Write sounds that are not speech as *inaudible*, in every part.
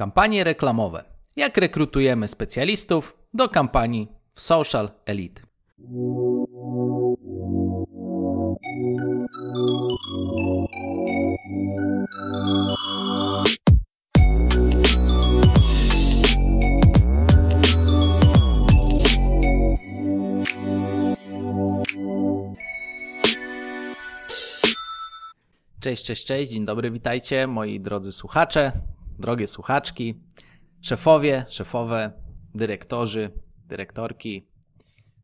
Kampanie reklamowe. Jak rekrutujemy specjalistów do kampanii w Social Elite. Cześć, cześć, cześć, dzień dobry, witajcie moi drodzy słuchacze, drogie słuchaczki, szefowie, szefowe, dyrektorzy, dyrektorki,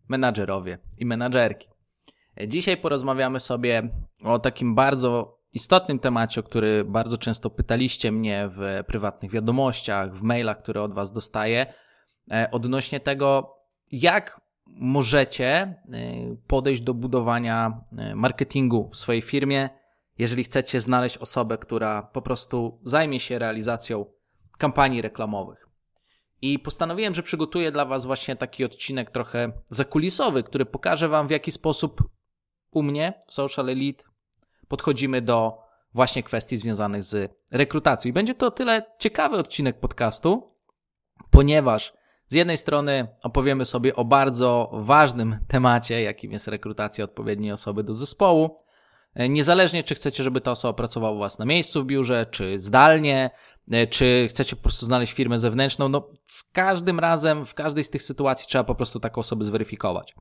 menadżerowie i menadżerki. Dzisiaj porozmawiamy sobie o takim bardzo istotnym temacie, o który bardzo często pytaliście mnie w prywatnych wiadomościach, w mailach, które od Was dostaję, e, odnośnie tego, jak możecie e, podejść do budowania e, marketingu w swojej firmie, jeżeli chcecie znaleźć osobę, która po prostu zajmie się realizacją kampanii reklamowych. I postanowiłem, że przygotuję dla Was właśnie taki odcinek trochę zakulisowy, który pokaże Wam, w jaki sposób u mnie w Social Elite podchodzimy do właśnie kwestii związanych z rekrutacją. I będzie to tyle ciekawy odcinek podcastu, ponieważ z jednej strony opowiemy sobie o bardzo ważnym temacie, jakim jest rekrutacja odpowiedniej osoby do zespołu, niezależnie, czy chcecie, żeby ta osoba pracowała u Was na miejscu w biurze, czy zdalnie, e, czy chcecie po prostu znaleźć firmę zewnętrzną, no z każdym razem, w każdej z tych sytuacji trzeba po prostu taką osobę zweryfikować.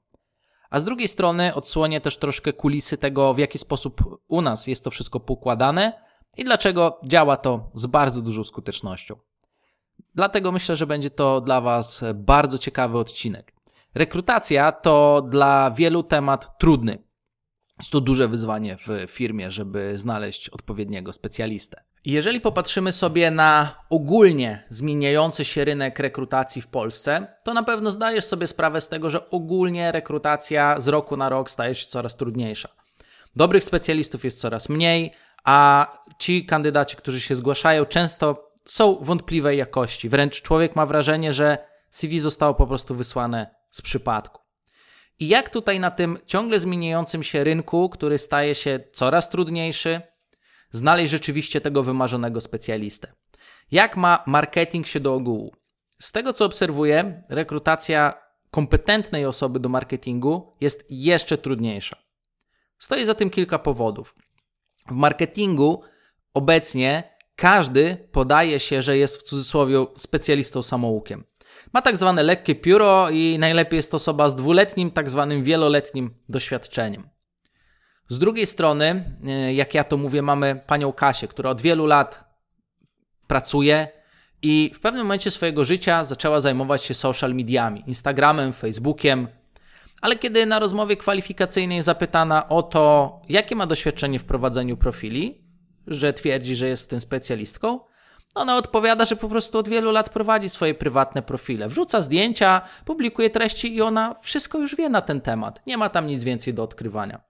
A z drugiej strony odsłonię też troszkę kulisy tego, w jaki sposób u nas jest to wszystko poukładane i dlaczego działa to z bardzo dużą skutecznością. Dlatego myślę, że będzie to dla Was bardzo ciekawy odcinek. Rekrutacja to dla wielu temat trudny. Jest to duże wyzwanie w firmie, żeby znaleźć odpowiedniego specjalistę. Jeżeli popatrzymy sobie na ogólnie zmieniający się rynek rekrutacji w Polsce, to na pewno zdajesz sobie sprawę z tego, że ogólnie rekrutacja z roku na rok staje się coraz trudniejsza. Dobrych specjalistów jest coraz mniej, a ci kandydaci, którzy się zgłaszają, często są wątpliwej jakości. Wręcz człowiek ma wrażenie, że CV zostało po prostu wysłane z przypadku. I jak tutaj na tym ciągle zmieniającym się rynku, który staje się coraz trudniejszy, znaleźć rzeczywiście tego wymarzonego specjalistę? Jak ma marketing się do ogółu? Z tego co obserwuję, rekrutacja kompetentnej osoby do marketingu jest jeszcze trudniejsza. Stoi za tym kilka powodów. W marketingu obecnie każdy podaje się, że jest w cudzysłowie specjalistą samoukiem. Ma tak zwane lekkie pióro i najlepiej jest to osoba z dwuletnim, tak zwanym wieloletnim doświadczeniem. Z drugiej strony, e, jak ja to mówię, mamy panią Kasię, która od wielu lat pracuje i w pewnym momencie swojego życia zaczęła zajmować się social mediami, Instagramem, Facebookiem. Ale kiedy na rozmowie kwalifikacyjnej zapytana o to, jakie ma doświadczenie w prowadzeniu profili, że twierdzi, że jest tym specjalistką, ona odpowiada, że po prostu od wielu lat prowadzi swoje prywatne profile. Wrzuca zdjęcia, publikuje treści i ona wszystko już wie na ten temat. Nie ma tam nic więcej do odkrywania.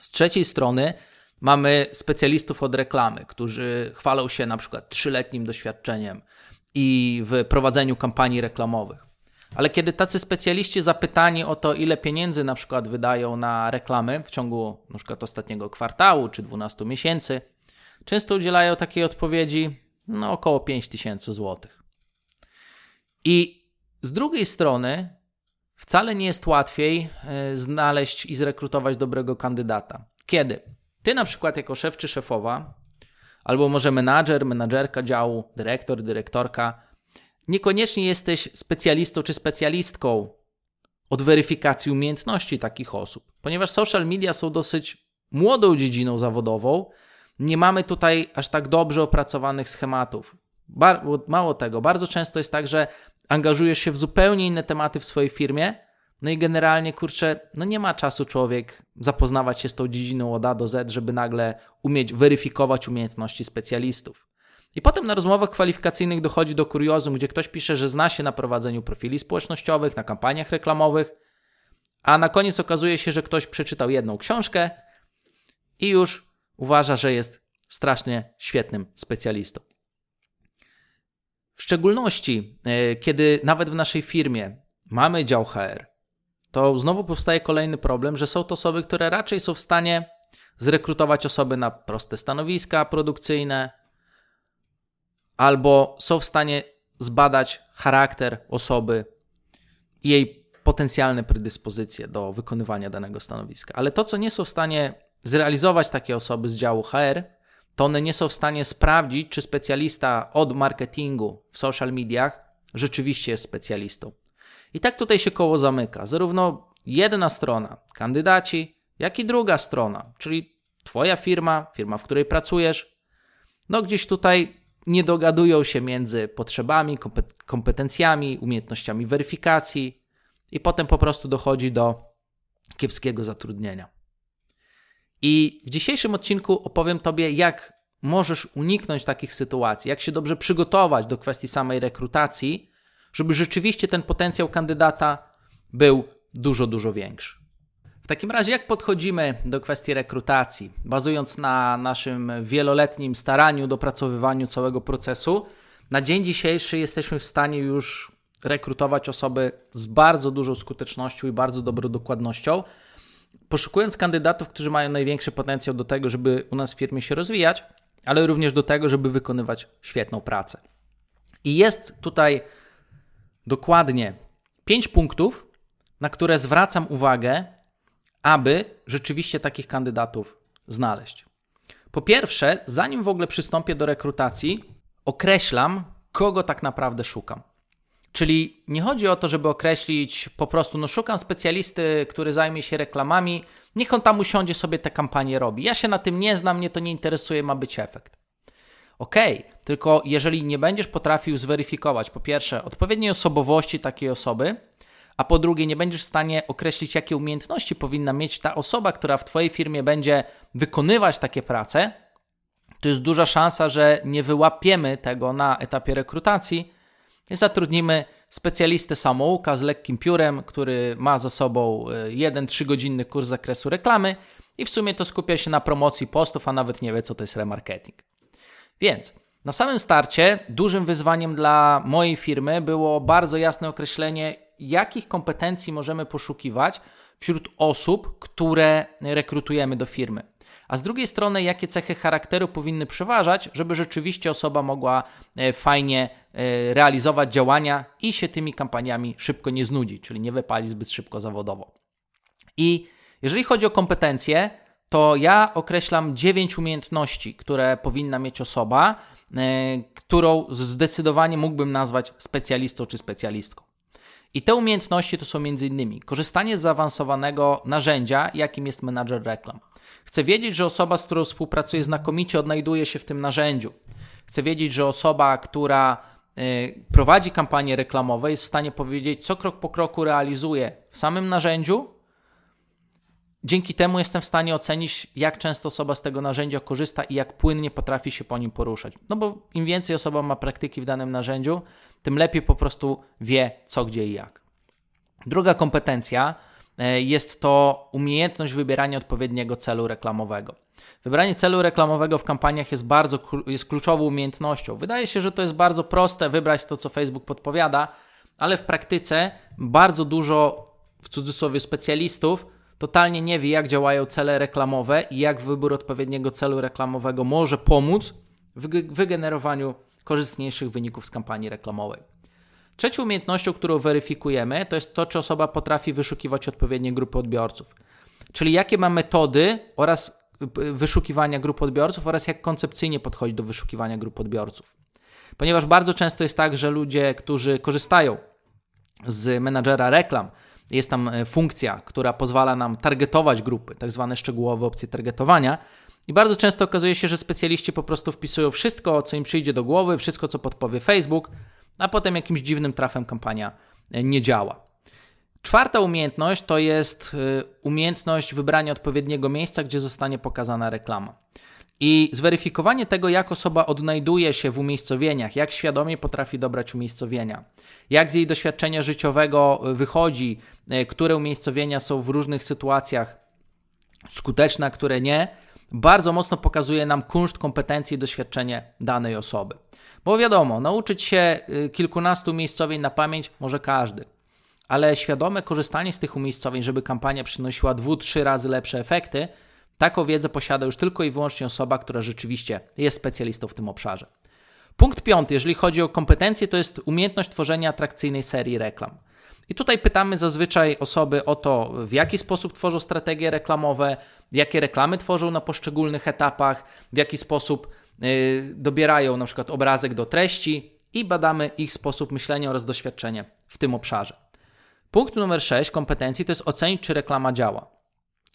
Z trzeciej strony mamy specjalistów od reklamy, którzy chwalą się na przykład trzyletnim doświadczeniem i w prowadzeniu kampanii reklamowych. Ale kiedy tacy specjaliści zapytani o to, ile pieniędzy na przykład wydają na reklamy w ciągu na przykład ostatniego kwartału czy 12 miesięcy, często udzielają takiej odpowiedzi: no około 5000 zł. I z drugiej strony wcale nie jest łatwiej e, znaleźć i zrekrutować dobrego kandydata. Kiedy? Ty na przykład jako szef czy szefowa, albo może menadżer, menadżerka działu, dyrektor, dyrektorka, niekoniecznie jesteś specjalistą czy specjalistką od weryfikacji umiejętności takich osób, ponieważ social media są dosyć młodą dziedziną zawodową, nie mamy tutaj aż tak dobrze opracowanych schematów. Bar mało tego, bardzo często jest tak, że angażujesz się w zupełnie inne tematy w swojej firmie, no i generalnie, kurczę, no nie ma czasu człowiek zapoznawać się z tą dziedziną od A do Z, żeby nagle umieć weryfikować umiejętności specjalistów. I potem na rozmowach kwalifikacyjnych dochodzi do kuriozum, gdzie ktoś pisze, że zna się na prowadzeniu profili społecznościowych, na kampaniach reklamowych, a na koniec okazuje się, że ktoś przeczytał jedną książkę i już uważa, że jest strasznie świetnym specjalistą. W szczególności, e, kiedy nawet w naszej firmie mamy dział HR, to znowu powstaje kolejny problem, że są to osoby, które raczej są w stanie zrekrutować osoby na proste stanowiska produkcyjne, albo są w stanie zbadać charakter osoby i jej potencjalne predyspozycje do wykonywania danego stanowiska. Ale to, co nie są w stanie zrealizować takie osoby z działu HR, to one nie są w stanie sprawdzić, czy specjalista od marketingu w social mediach rzeczywiście jest specjalistą. I tak tutaj się koło zamyka. Zarówno jedna strona, kandydaci, jak i druga strona, czyli Twoja firma, firma, w której pracujesz, no gdzieś tutaj nie dogadują się między potrzebami, kompetencjami, umiejętnościami weryfikacji i potem po prostu dochodzi do kiepskiego zatrudnienia. I w dzisiejszym odcinku opowiem Tobie, jak możesz uniknąć takich sytuacji, jak się dobrze przygotować do kwestii samej rekrutacji, żeby rzeczywiście ten potencjał kandydata był dużo, dużo większy. W takim razie, jak podchodzimy do kwestii rekrutacji, bazując na naszym wieloletnim staraniu, dopracowywaniu całego procesu, na dzień dzisiejszy jesteśmy w stanie już rekrutować osoby z bardzo dużą skutecznością i bardzo dobrą dokładnością, poszukując kandydatów, którzy mają największy potencjał do tego, żeby u nas w firmie się rozwijać, ale również do tego, żeby wykonywać świetną pracę. I jest tutaj dokładnie pięć punktów, na które zwracam uwagę, aby rzeczywiście takich kandydatów znaleźć. Po pierwsze, zanim w ogóle przystąpię do rekrutacji, określam, kogo tak naprawdę szukam. Czyli nie chodzi o to, żeby określić po prostu, no szukam specjalisty, który zajmie się reklamami, niech on tam usiądzie sobie te kampanie robi. Ja się na tym nie znam, mnie to nie interesuje, ma być efekt. Ok, tylko jeżeli nie będziesz potrafił zweryfikować, po pierwsze, odpowiedniej osobowości takiej osoby, a po drugie, nie będziesz w stanie określić, jakie umiejętności powinna mieć ta osoba, która w Twojej firmie będzie wykonywać takie prace, to jest duża szansa, że nie wyłapiemy tego na etapie rekrutacji zatrudnimy specjalistę samouka z lekkim piórem, który ma za sobą e, jeden 3-godzinny kurs z zakresu reklamy i w sumie to skupia się na promocji postów, a nawet nie wie, co to jest remarketing. Więc na samym starcie dużym wyzwaniem dla mojej firmy było bardzo jasne określenie, jakich kompetencji możemy poszukiwać wśród osób, które rekrutujemy do firmy. A z drugiej strony, jakie cechy charakteru powinny przeważać, żeby rzeczywiście osoba mogła e, fajnie e, realizować działania i się tymi kampaniami szybko nie znudzi, czyli nie wypali zbyt szybko zawodowo. I jeżeli chodzi o kompetencje, to ja określam dziewięć umiejętności, które powinna mieć osoba, e, którą zdecydowanie mógłbym nazwać specjalistą czy specjalistką. I te umiejętności to są m.in. korzystanie z zaawansowanego narzędzia, jakim jest menadżer reklam. Chcę wiedzieć, że osoba, z którą współpracuję znakomicie odnajduje się w tym narzędziu. Chcę wiedzieć, że osoba, która y, prowadzi kampanie reklamowe, jest w stanie powiedzieć, co krok po kroku realizuje w samym narzędziu. Dzięki temu jestem w stanie ocenić, jak często osoba z tego narzędzia korzysta i jak płynnie potrafi się po nim poruszać. No bo im więcej osoba ma praktyki w danym narzędziu, tym lepiej po prostu wie, co, gdzie i jak. Druga kompetencja jest to umiejętność wybierania odpowiedniego celu reklamowego. Wybranie celu reklamowego w kampaniach jest bardzo jest kluczową umiejętnością. Wydaje się, że to jest bardzo proste wybrać to, co Facebook podpowiada, ale w praktyce bardzo dużo w cudzysłowie specjalistów totalnie nie wie, jak działają cele reklamowe i jak wybór odpowiedniego celu reklamowego może pomóc w wygenerowaniu korzystniejszych wyników z kampanii reklamowej. Trzecią umiejętnością, którą weryfikujemy, to jest to, czy osoba potrafi wyszukiwać odpowiednie grupy odbiorców. Czyli jakie ma metody oraz y, wyszukiwania grup odbiorców oraz jak koncepcyjnie podchodzi do wyszukiwania grup odbiorców. Ponieważ bardzo często jest tak, że ludzie, którzy korzystają z menadżera reklam, jest tam e, funkcja, która pozwala nam targetować grupy, tak zwane szczegółowe opcje targetowania, i bardzo często okazuje się, że specjaliści po prostu wpisują wszystko, co im przyjdzie do głowy, wszystko, co podpowie Facebook, a potem jakimś dziwnym trafem kampania e, nie działa. Czwarta umiejętność to jest e, umiejętność wybrania odpowiedniego miejsca, gdzie zostanie pokazana reklama. I zweryfikowanie tego, jak osoba odnajduje się w umiejscowieniach, jak świadomie potrafi dobrać umiejscowienia, jak z jej doświadczenia życiowego wychodzi, e, które umiejscowienia są w różnych sytuacjach skuteczne, a które nie, bardzo mocno pokazuje nam kunszt, kompetencje i doświadczenie danej osoby. Bo wiadomo, nauczyć się y, kilkunastu umiejscowień na pamięć może każdy, ale świadome korzystanie z tych umiejscowień, żeby kampania przynosiła dwu, trzy razy lepsze efekty, taką wiedzę posiada już tylko i wyłącznie osoba, która rzeczywiście jest specjalistą w tym obszarze. Punkt piąty, jeżeli chodzi o kompetencje, to jest umiejętność tworzenia atrakcyjnej serii reklam. I tutaj pytamy zazwyczaj osoby o to, w jaki sposób tworzą strategie reklamowe, jakie reklamy tworzą na poszczególnych etapach, w jaki sposób dobierają na przykład obrazek do treści i badamy ich sposób myślenia oraz doświadczenie w tym obszarze. Punkt numer 6 kompetencji to jest ocenić, czy reklama działa.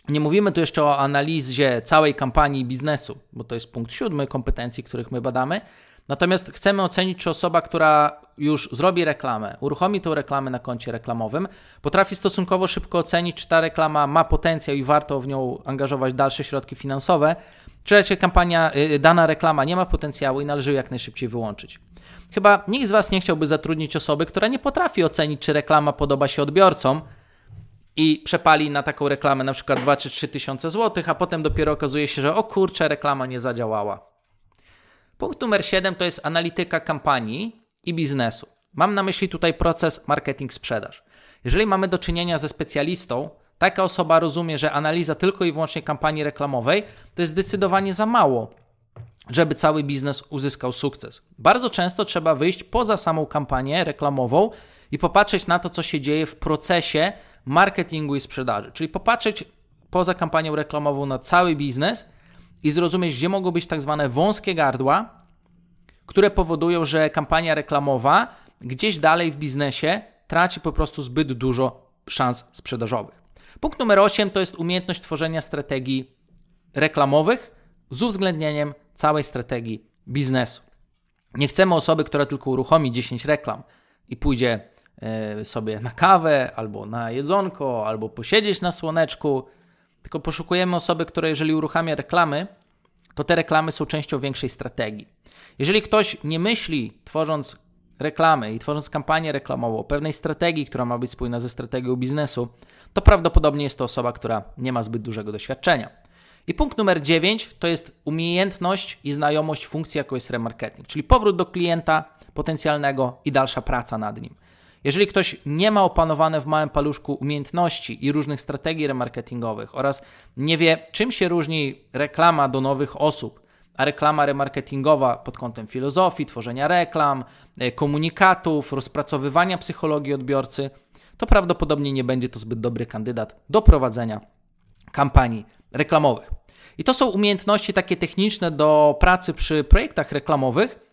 Nie mówimy tu jeszcze o analizie całej kampanii biznesu, bo to jest punkt siódmy kompetencji, których my badamy, Natomiast chcemy ocenić, czy osoba, która już zrobi reklamę, uruchomi tą reklamę na koncie reklamowym, potrafi stosunkowo szybko ocenić, czy ta reklama ma potencjał i warto w nią angażować dalsze środki finansowe, czy raczej kampania, y, dana reklama nie ma potencjału i należy ją jak najszybciej wyłączyć. Chyba nikt z Was nie chciałby zatrudnić osoby, która nie potrafi ocenić, czy reklama podoba się odbiorcom i przepali na taką reklamę na przykład 2 czy 3 tysiące złotych, a potem dopiero okazuje się, że o kurczę, reklama nie zadziałała. Punkt numer 7 to jest analityka kampanii i biznesu. Mam na myśli tutaj proces marketing-sprzedaż. Jeżeli mamy do czynienia ze specjalistą, taka osoba rozumie, że analiza tylko i wyłącznie kampanii reklamowej to jest zdecydowanie za mało, żeby cały biznes uzyskał sukces. Bardzo często trzeba wyjść poza samą kampanię reklamową i popatrzeć na to, co się dzieje w procesie marketingu i sprzedaży. Czyli popatrzeć poza kampanią reklamową na cały biznes i zrozumieć, gdzie mogą być tak zwane wąskie gardła, które powodują, że kampania reklamowa gdzieś dalej w biznesie traci po prostu zbyt dużo szans sprzedażowych. Punkt numer 8 to jest umiejętność tworzenia strategii reklamowych z uwzględnieniem całej strategii biznesu. Nie chcemy osoby, która tylko uruchomi 10 reklam i pójdzie e, sobie na kawę, albo na jedzonko, albo posiedzieć na słoneczku tylko poszukujemy osoby, która jeżeli uruchamia reklamy, to te reklamy są częścią większej strategii. Jeżeli ktoś nie myśli, tworząc reklamy i tworząc kampanię reklamową, pewnej strategii, która ma być spójna ze strategią biznesu, to prawdopodobnie jest to osoba, która nie ma zbyt dużego doświadczenia. I punkt numer 9 to jest umiejętność i znajomość funkcji, jaką jest remarketing, czyli powrót do klienta potencjalnego i dalsza praca nad nim. Jeżeli ktoś nie ma opanowane w małym paluszku umiejętności i różnych strategii remarketingowych oraz nie wie, czym się różni reklama do nowych osób, a reklama remarketingowa pod kątem filozofii, tworzenia reklam, e, komunikatów, rozpracowywania psychologii odbiorcy, to prawdopodobnie nie będzie to zbyt dobry kandydat do prowadzenia kampanii reklamowych. I to są umiejętności takie techniczne do pracy przy projektach reklamowych,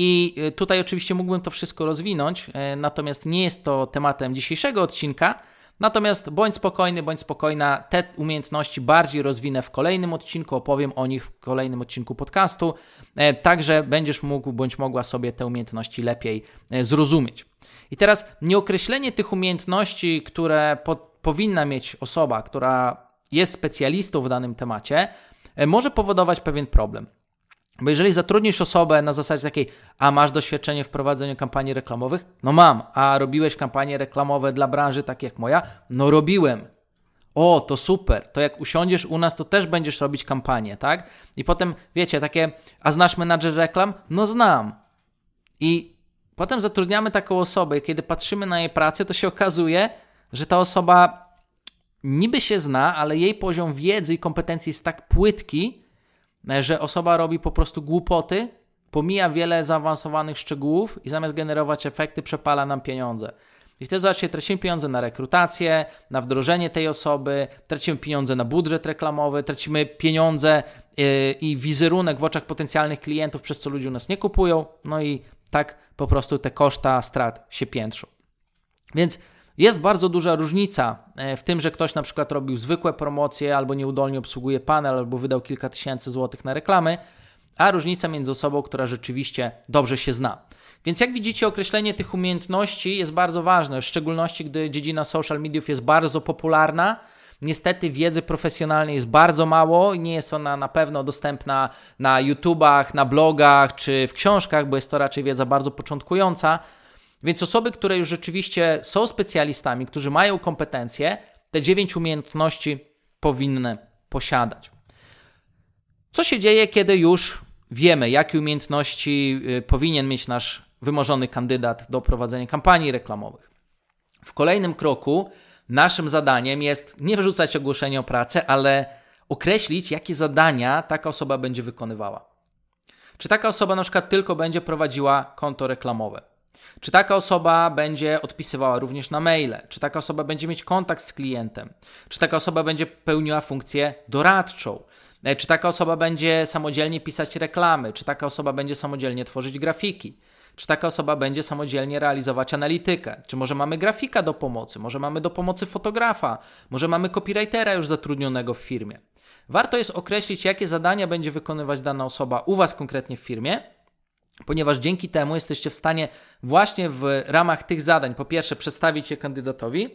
i e, tutaj oczywiście mógłbym to wszystko rozwinąć, e, natomiast nie jest to tematem dzisiejszego odcinka. Natomiast bądź spokojny, bądź spokojna, te umiejętności bardziej rozwinę w kolejnym odcinku, opowiem o nich w kolejnym odcinku podcastu, e, także będziesz mógł bądź mogła sobie te umiejętności lepiej zrozumieć. I teraz nieokreślenie tych umiejętności, które po, powinna mieć osoba, która jest specjalistą w danym temacie, może powodować pewien problem. Bo jeżeli zatrudnisz osobę na zasadzie takiej, a masz doświadczenie w prowadzeniu kampanii reklamowych? No mam. A robiłeś kampanie reklamowe dla branży tak jak moja? No robiłem. O, to super. To jak usiądziesz u nas, to też będziesz robić kampanię, tak? I potem, wiecie, takie, a znasz menadżer reklam? No znam. I potem zatrudniamy taką osobę i kiedy patrzymy na jej pracę, to się okazuje, że ta osoba niby się zna, ale jej poziom wiedzy i kompetencji jest tak płytki, że osoba robi po prostu głupoty, pomija wiele zaawansowanych szczegółów i zamiast generować efekty, przepala nam pieniądze. I wtedy zobaczcie, tracimy pieniądze na rekrutację, na wdrożenie tej osoby, tracimy pieniądze na budżet reklamowy, tracimy pieniądze yy, i wizerunek w oczach potencjalnych klientów, przez co ludzie u nas nie kupują, no i tak po prostu te koszta strat się piętrzą. Więc jest bardzo duża różnica e, w tym, że ktoś na przykład robił zwykłe promocje albo nieudolnie obsługuje panel albo wydał kilka tysięcy złotych na reklamy, a różnica między osobą, która rzeczywiście dobrze się zna. Więc jak widzicie, określenie tych umiejętności jest bardzo ważne, w szczególności gdy dziedzina social mediów jest bardzo popularna. Niestety wiedzy profesjonalnej jest bardzo mało i nie jest ona na pewno dostępna na YouTubach, na blogach czy w książkach, bo jest to raczej wiedza bardzo początkująca. Więc osoby, które już rzeczywiście są specjalistami, którzy mają kompetencje, te dziewięć umiejętności powinny posiadać. Co się dzieje, kiedy już wiemy, jakie umiejętności y, powinien mieć nasz wymożony kandydat do prowadzenia kampanii reklamowych? W kolejnym kroku naszym zadaniem jest nie wrzucać ogłoszenia o pracę, ale określić, jakie zadania taka osoba będzie wykonywała. Czy taka osoba na przykład tylko będzie prowadziła konto reklamowe? Czy taka osoba będzie odpisywała również na maile? Czy taka osoba będzie mieć kontakt z klientem? Czy taka osoba będzie pełniła funkcję doradczą? E, czy taka osoba będzie samodzielnie pisać reklamy? Czy taka osoba będzie samodzielnie tworzyć grafiki? Czy taka osoba będzie samodzielnie realizować analitykę? Czy może mamy grafika do pomocy? Może mamy do pomocy fotografa? Może mamy copywritera już zatrudnionego w firmie? Warto jest określić, jakie zadania będzie wykonywać dana osoba u Was konkretnie w firmie, ponieważ dzięki temu jesteście w stanie właśnie w ramach tych zadań, po pierwsze, przedstawić je kandydatowi,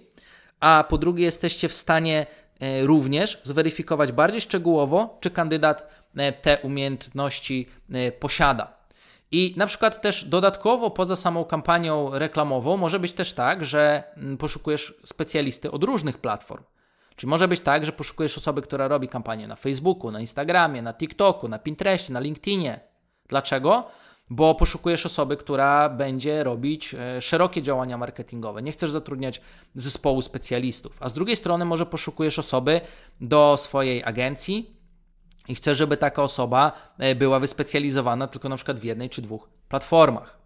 a po drugie, jesteście w stanie e, również zweryfikować bardziej szczegółowo, czy kandydat e, te umiejętności e, posiada. I na przykład też dodatkowo poza samą kampanią reklamową może być też tak, że poszukujesz specjalisty od różnych platform. Czyli może być tak, że poszukujesz osoby, która robi kampanię na Facebooku, na Instagramie, na TikToku, na Pinterestie, na LinkedInie. Dlaczego? Bo poszukujesz osoby, która będzie robić e, szerokie działania marketingowe. Nie chcesz zatrudniać zespołu specjalistów. A z drugiej strony, może poszukujesz osoby do swojej agencji i chcesz, żeby taka osoba e, była wyspecjalizowana tylko na przykład w jednej czy dwóch platformach.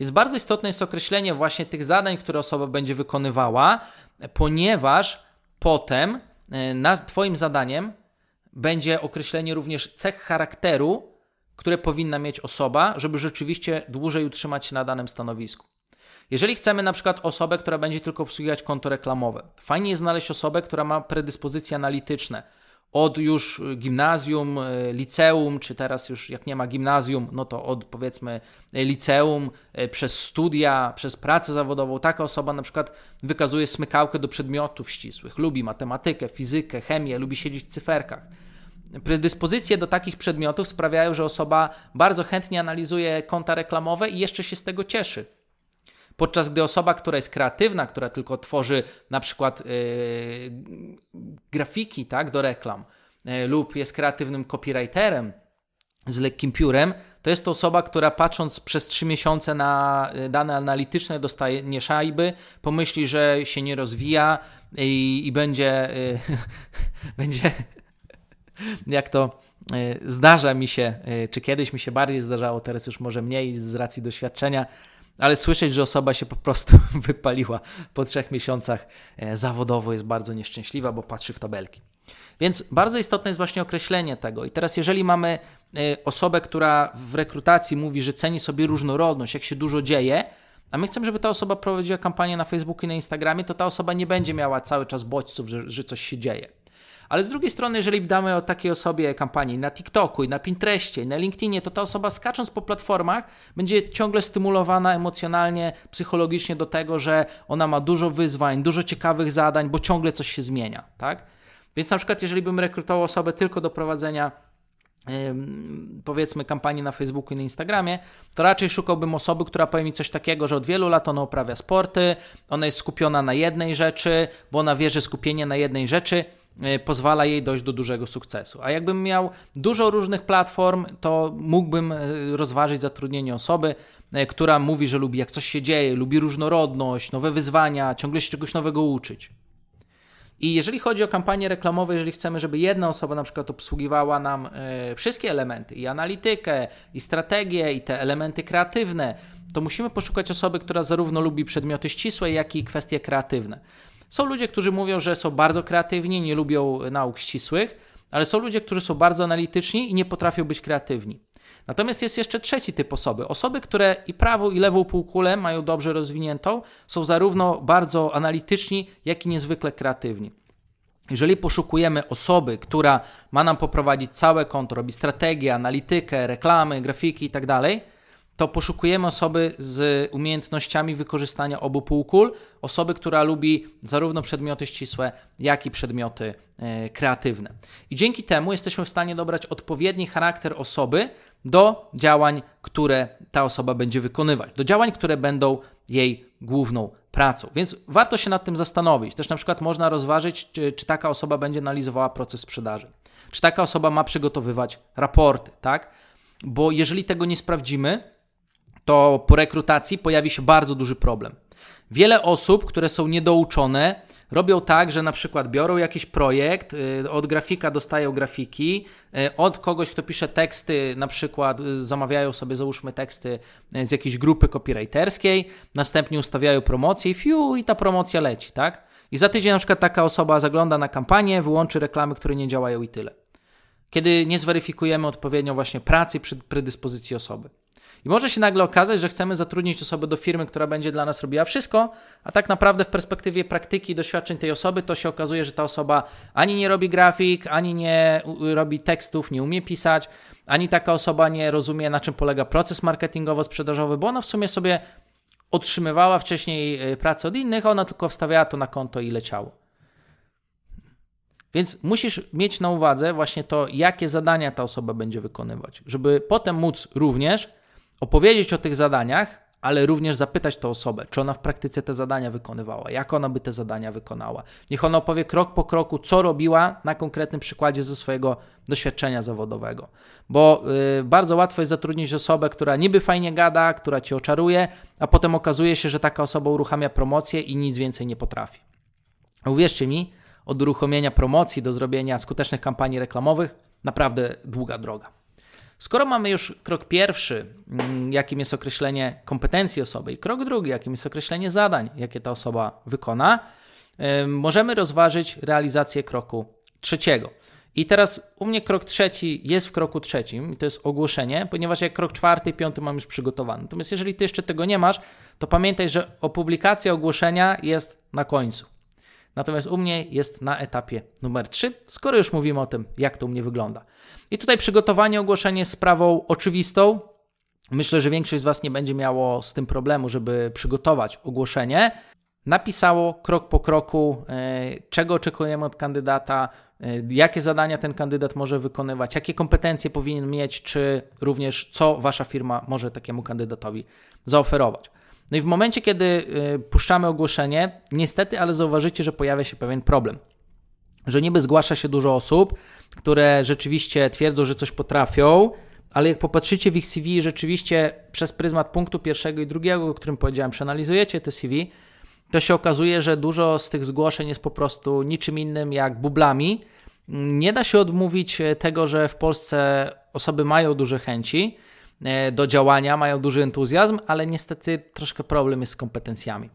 Więc bardzo istotne jest określenie właśnie tych zadań, które osoba będzie wykonywała, ponieważ Potem e, Twoim zadaniem będzie określenie również cech charakteru, które powinna mieć osoba, żeby rzeczywiście dłużej utrzymać się na danym stanowisku. Jeżeli chcemy na przykład osobę, która będzie tylko obsługiwać konto reklamowe, fajnie jest znaleźć osobę, która ma predyspozycje analityczne, od już gimnazjum, e, liceum, czy teraz już jak nie ma gimnazjum, no to od powiedzmy liceum, e, przez studia, przez pracę zawodową, taka osoba na przykład wykazuje smykałkę do przedmiotów ścisłych, lubi matematykę, fizykę, chemię, lubi siedzieć w cyferkach. Predyspozycje do takich przedmiotów sprawiają, że osoba bardzo chętnie analizuje konta reklamowe i jeszcze się z tego cieszy. Podczas gdy osoba, która jest kreatywna, która tylko tworzy na przykład yy, grafiki tak, do reklam yy, lub jest kreatywnym copywriterem z lekkim piórem, to jest to osoba, która patrząc przez trzy miesiące na yy, dane analityczne dostaje nie szajby, pomyśli, że się nie rozwija i, i będzie, yy, *laughs* będzie jak to yy, zdarza mi się, yy, czy kiedyś mi się bardziej zdarzało, teraz już może mniej z racji doświadczenia, ale słyszeć, że osoba się po prostu *laughs* wypaliła po trzech miesiącach e, zawodowo jest bardzo nieszczęśliwa, bo patrzy w tabelki. Więc bardzo istotne jest właśnie określenie tego. I teraz, jeżeli mamy e, osobę, która w rekrutacji mówi, że ceni sobie różnorodność, jak się dużo dzieje, a my chcemy, żeby ta osoba prowadziła kampanię na Facebooku i na Instagramie, to ta osoba nie będzie miała cały czas bodźców, że, że coś się dzieje. Ale z drugiej strony, jeżeli damy o takiej osobie kampanii na TikToku i na Pinterestie i na LinkedInie, to ta osoba skacząc po platformach będzie ciągle stymulowana emocjonalnie, psychologicznie do tego, że ona ma dużo wyzwań, dużo ciekawych zadań, bo ciągle coś się zmienia, tak? Więc na przykład, jeżeli bym rekrutował osobę tylko do prowadzenia powiedzmy kampanii na Facebooku i na Instagramie, to raczej szukałbym osoby, która powie mi coś takiego, że od wielu lat ona uprawia sporty, ona jest skupiona na jednej rzeczy, bo ona wie, że skupienie na jednej rzeczy pozwala jej dojść do dużego sukcesu. A jakbym miał dużo różnych platform, to mógłbym e, rozważyć zatrudnienie osoby, e, która mówi, że lubi jak coś się dzieje, lubi różnorodność, nowe wyzwania, ciągle się czegoś nowego uczyć. I jeżeli chodzi o kampanie reklamowe, jeżeli chcemy, żeby jedna osoba na przykład obsługiwała nam y, wszystkie elementy, i analitykę, i strategię, i te elementy kreatywne, to musimy poszukać osoby, która zarówno lubi przedmioty ścisłe, jak i kwestie kreatywne. Są ludzie, którzy mówią, że są bardzo kreatywni, nie lubią nauk ścisłych, ale są ludzie, którzy są bardzo analityczni i nie potrafią być kreatywni. Natomiast jest jeszcze trzeci typ osoby. Osoby, które i prawą, i lewą półkulę mają dobrze rozwiniętą, są zarówno bardzo analityczni, jak i niezwykle kreatywni. Jeżeli poszukujemy osoby, która ma nam poprowadzić całe konto, robi strategię, analitykę, reklamy, grafiki itd., tak to poszukujemy osoby z umiejętnościami wykorzystania obu półkul, osoby, która lubi zarówno przedmioty ścisłe, jak i przedmioty e, kreatywne. I dzięki temu jesteśmy w stanie dobrać odpowiedni charakter osoby do działań, które ta osoba będzie wykonywać, do działań, które będą jej główną pracą. Więc warto się nad tym zastanowić. Też na przykład można rozważyć, czy, czy taka osoba będzie analizowała proces sprzedaży, czy taka osoba ma przygotowywać raporty, tak? Bo jeżeli tego nie sprawdzimy, to po rekrutacji pojawi się bardzo duży problem. Wiele osób, które są niedouczone, robią tak, że na przykład biorą jakiś projekt, y, od grafika dostają grafiki, y, od kogoś, kto pisze teksty, na przykład y, zamawiają sobie, załóżmy, teksty z jakiejś grupy copywriterskiej, następnie ustawiają promocję i fiu, i ta promocja leci, tak? I za tydzień na przykład taka osoba zagląda na kampanię, wyłączy reklamy, które nie działają i tyle. Kiedy nie zweryfikujemy odpowiednio właśnie pracy przy predyspozycji osoby. I może się nagle okazać, że chcemy zatrudnić osobę do firmy, która będzie dla nas robiła wszystko, a tak naprawdę w perspektywie praktyki i doświadczeń tej osoby to się okazuje, że ta osoba ani nie robi grafik, ani nie robi tekstów, nie umie pisać, ani taka osoba nie rozumie, na czym polega proces marketingowo-sprzedażowy, bo ona w sumie sobie otrzymywała wcześniej y, pracę od innych, ona tylko wstawiała to na konto i leciało. Więc musisz mieć na uwadze właśnie to, jakie zadania ta osoba będzie wykonywać, żeby potem móc również opowiedzieć o tych zadaniach, ale również zapytać tę osobę, czy ona w praktyce te zadania wykonywała, jak ona by te zadania wykonała. Niech ona opowie krok po kroku, co robiła na konkretnym przykładzie ze swojego doświadczenia zawodowego. Bo yy, bardzo łatwo jest zatrudnić osobę, która niby fajnie gada, która ci oczaruje, a potem okazuje się, że taka osoba uruchamia promocję i nic więcej nie potrafi. Uwierzcie mi, od uruchomienia promocji do zrobienia skutecznych kampanii reklamowych naprawdę długa droga. Skoro mamy już krok pierwszy, mm, jakim jest określenie kompetencji osoby, i krok drugi, jakim jest określenie zadań, jakie ta osoba wykona, możemy rozważyć realizację kroku trzeciego. I teraz u mnie krok trzeci jest w kroku trzecim, to jest ogłoszenie, ponieważ jak krok czwarty piąty mam już przygotowany. Natomiast jeżeli ty jeszcze tego nie masz, to pamiętaj, że opublikacja ogłoszenia jest na końcu. Natomiast u mnie jest na etapie numer 3, skoro już mówimy o tym, jak to u mnie wygląda. I tutaj przygotowanie ogłoszenia jest sprawą oczywistą. Myślę, że większość z Was nie będzie miało z tym problemu, żeby przygotować ogłoszenie. Napisało krok po kroku, e, czego oczekujemy od kandydata, e, jakie zadania ten kandydat może wykonywać, jakie kompetencje powinien mieć, czy również co Wasza firma może takiemu kandydatowi zaoferować. No i w momencie, kiedy y, puszczamy ogłoszenie, niestety, ale zauważycie, że pojawia się pewien problem. Że niby zgłasza się dużo osób, które rzeczywiście twierdzą, że coś potrafią, ale jak popatrzycie w ich CV, rzeczywiście przez pryzmat punktu pierwszego i drugiego, o którym powiedziałem, przeanalizujecie te CV, to się okazuje, że dużo z tych zgłoszeń jest po prostu niczym innym jak bublami. Nie da się odmówić tego, że w Polsce osoby mają duże chęci, do działania, mają duży entuzjazm, ale niestety troszkę problem jest z kompetencjami.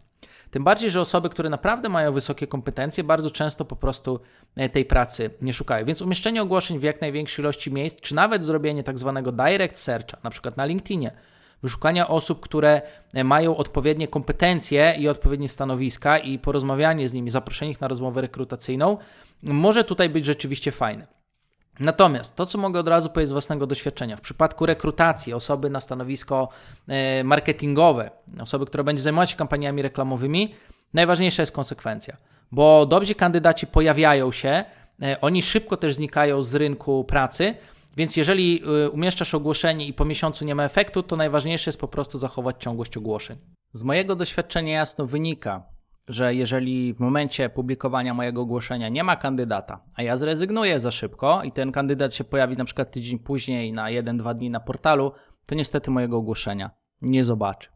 Tym bardziej, że osoby, które naprawdę mają wysokie kompetencje, bardzo często po prostu e, tej pracy nie szukają. Więc umieszczenie ogłoszeń w jak największej ilości miejsc, czy nawet zrobienie tak zwanego direct searcha, na przykład na LinkedInie, wyszukania osób, które e, mają odpowiednie kompetencje i odpowiednie stanowiska i porozmawianie z nimi, zaproszenie ich na rozmowę rekrutacyjną, może tutaj być rzeczywiście fajne. Natomiast to, co mogę od razu powiedzieć z własnego doświadczenia, w przypadku rekrutacji osoby na stanowisko e, marketingowe, osoby, która będzie zajmować się kampaniami reklamowymi, najważniejsza jest konsekwencja, bo dobrzy kandydaci pojawiają się, e, oni szybko też znikają z rynku pracy, więc jeżeli e, umieszczasz ogłoszenie i po miesiącu nie ma efektu, to najważniejsze jest po prostu zachować ciągłość ogłoszeń. Z mojego doświadczenia jasno wynika, że jeżeli w momencie publikowania mojego ogłoszenia nie ma kandydata, a ja zrezygnuję za szybko i ten kandydat się pojawi na przykład tydzień później na 1-2 dni na portalu, to niestety mojego ogłoszenia nie zobaczy.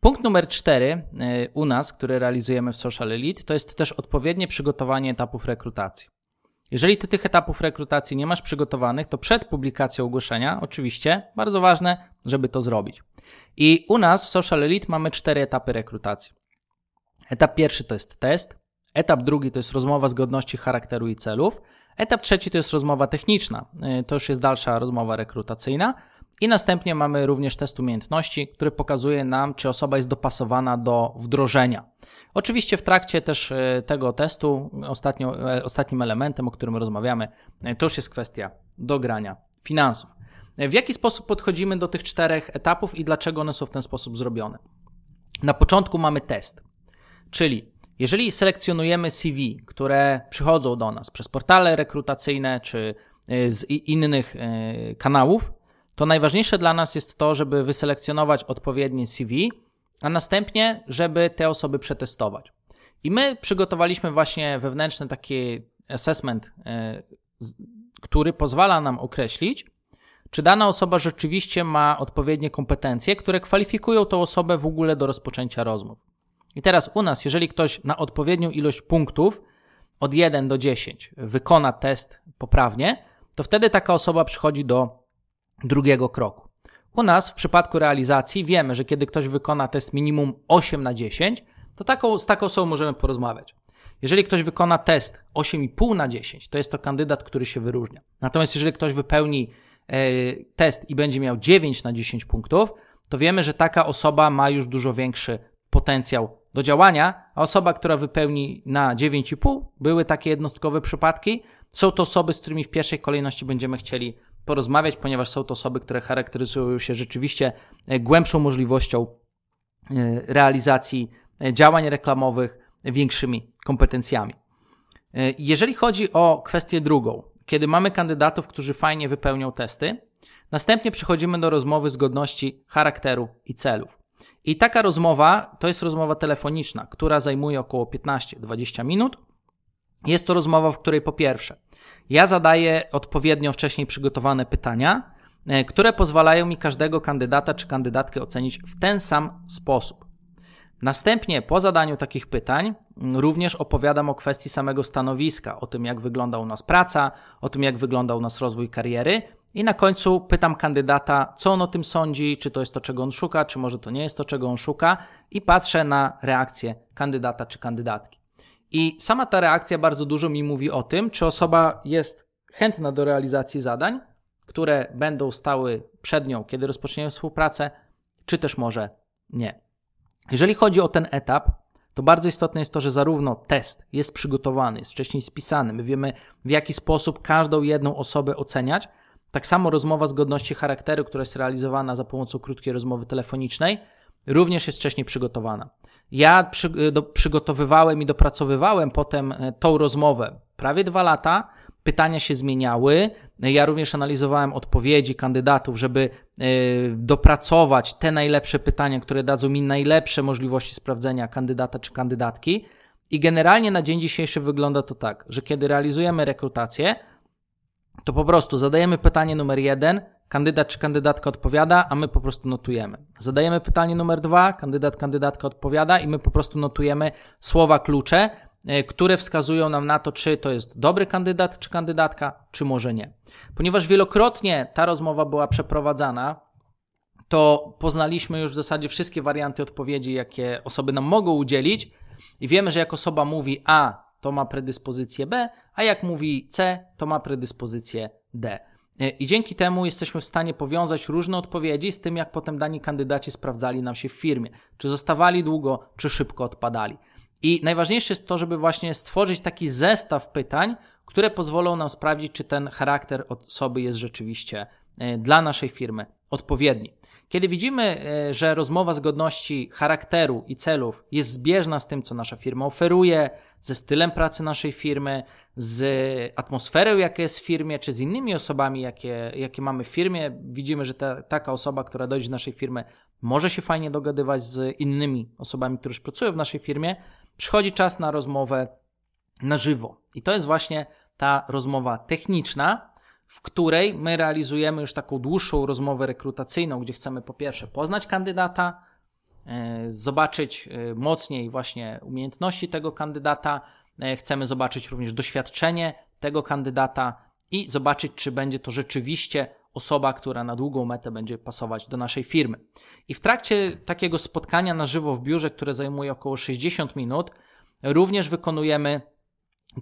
Punkt numer 4 y, u nas, który realizujemy w Social Elite, to jest też odpowiednie przygotowanie etapów rekrutacji. Jeżeli ty tych etapów rekrutacji nie masz przygotowanych, to przed publikacją ogłoszenia, oczywiście, bardzo ważne, żeby to zrobić. I u nas w Social Elite mamy cztery etapy rekrutacji. Etap pierwszy to jest test, etap drugi to jest rozmowa zgodności charakteru i celów, etap trzeci to jest rozmowa techniczna, y, to już jest dalsza rozmowa rekrutacyjna. I następnie mamy również test umiejętności, który pokazuje nam, czy osoba jest dopasowana do wdrożenia. Oczywiście w trakcie też y, tego testu, ostatnio, e, ostatnim elementem, o którym rozmawiamy, y, to już jest kwestia dogrania finansów. W jaki sposób podchodzimy do tych czterech etapów i dlaczego one są w ten sposób zrobione? Na początku mamy test. Czyli jeżeli selekcjonujemy CV, które przychodzą do nas przez portale rekrutacyjne czy y, z innych y, kanałów, to najważniejsze dla nas jest to, żeby wyselekcjonować odpowiednie CV, a następnie, żeby te osoby przetestować. I my przygotowaliśmy właśnie wewnętrzny taki assessment, y, który pozwala nam określić, czy dana osoba rzeczywiście ma odpowiednie kompetencje, które kwalifikują tą osobę w ogóle do rozpoczęcia rozmów. I teraz u nas, jeżeli ktoś na odpowiednią ilość punktów od 1 do 10 wykona test poprawnie, to wtedy taka osoba przychodzi do drugiego kroku. U nas w przypadku realizacji wiemy, że kiedy ktoś wykona test minimum 8 na 10, to taką, z taką osobą możemy porozmawiać. Jeżeli ktoś wykona test 8,5 na 10, to jest to kandydat, który się wyróżnia. Natomiast jeżeli ktoś wypełni e, test i będzie miał 9 na 10 punktów, to wiemy, że taka osoba ma już dużo większy potencjał do działania, a osoba, która wypełni na 9,5, były takie jednostkowe przypadki, są to osoby, z którymi w pierwszej kolejności będziemy chcieli porozmawiać, ponieważ są to osoby, które charakteryzują się rzeczywiście e, głębszą możliwością e, realizacji e, działań reklamowych, większymi kompetencjami. Jeżeli chodzi o kwestię drugą, kiedy mamy kandydatów, którzy fajnie wypełnią testy, następnie przechodzimy do rozmowy zgodności charakteru i celów. I taka rozmowa to jest rozmowa telefoniczna, która zajmuje około 15-20 minut. Jest to rozmowa, w której po pierwsze ja zadaję odpowiednio wcześniej przygotowane pytania, e, które pozwalają mi każdego kandydata czy kandydatkę ocenić w ten sam sposób. Następnie po zadaniu takich pytań również opowiadam o kwestii samego stanowiska, o tym jak wygląda u nas praca, o tym jak wygląda u nas rozwój kariery i na końcu pytam kandydata, co on o tym sądzi, czy to jest to, czego on szuka, czy może to nie jest to, czego on szuka i patrzę na reakcję kandydata czy kandydatki. I sama ta reakcja bardzo dużo mi mówi o tym, czy osoba jest chętna do realizacji zadań, które będą stały przed nią, kiedy rozpoczniemy współpracę, czy też może nie. Jeżeli chodzi o ten etap, to bardzo istotne jest to, że zarówno test jest przygotowany, jest wcześniej spisany, my wiemy w jaki sposób każdą jedną osobę oceniać. Tak samo rozmowa zgodności charakteru, która jest realizowana za pomocą krótkiej rozmowy telefonicznej, również jest wcześniej przygotowana. Ja przy, do, przygotowywałem i dopracowywałem potem e, tą rozmowę prawie dwa lata. Pytania się zmieniały. Ja również analizowałem odpowiedzi kandydatów, żeby y, dopracować te najlepsze pytania, które dadzą mi najlepsze możliwości sprawdzenia kandydata czy kandydatki. I generalnie na dzień dzisiejszy wygląda to tak, że kiedy realizujemy rekrutację, to po prostu zadajemy pytanie numer jeden, kandydat czy kandydatka odpowiada, a my po prostu notujemy. Zadajemy pytanie numer dwa, kandydat, kandydatka odpowiada i my po prostu notujemy słowa klucze, e, które wskazują nam na to, czy to jest dobry kandydat czy kandydatka, czy może nie. Ponieważ wielokrotnie ta rozmowa była przeprowadzana, to poznaliśmy już w zasadzie wszystkie warianty odpowiedzi, jakie osoby nam mogą udzielić i wiemy, że jak osoba mówi A, to ma predyspozycję B, a jak mówi C, to ma predyspozycję D. E, I dzięki temu jesteśmy w stanie powiązać różne odpowiedzi z tym, jak potem dani kandydaci sprawdzali nam się w firmie. Czy zostawali długo, czy szybko odpadali. I najważniejsze jest to, żeby właśnie stworzyć taki zestaw pytań, które pozwolą nam sprawdzić, czy ten charakter osoby jest rzeczywiście e, dla naszej firmy odpowiedni. Kiedy widzimy, e, że rozmowa zgodności charakteru i celów jest zbieżna z tym, co nasza firma oferuje, ze stylem pracy naszej firmy, z atmosferą, jaka jest w firmie, czy z innymi osobami, jakie, jakie mamy w firmie, widzimy, że ta, taka osoba, która dojdzie do naszej firmy, może się fajnie dogadywać z innymi osobami, które już pracują w naszej firmie, przychodzi czas na rozmowę na żywo. I to jest właśnie ta rozmowa techniczna, w której my realizujemy już taką dłuższą rozmowę rekrutacyjną, gdzie chcemy po pierwsze poznać kandydata, e, zobaczyć e, mocniej właśnie umiejętności tego kandydata, e, chcemy zobaczyć również doświadczenie tego kandydata i zobaczyć, czy będzie to rzeczywiście osoba, która na długą metę będzie pasować do naszej firmy. I w trakcie takiego spotkania na żywo w biurze, które zajmuje około 60 minut, również wykonujemy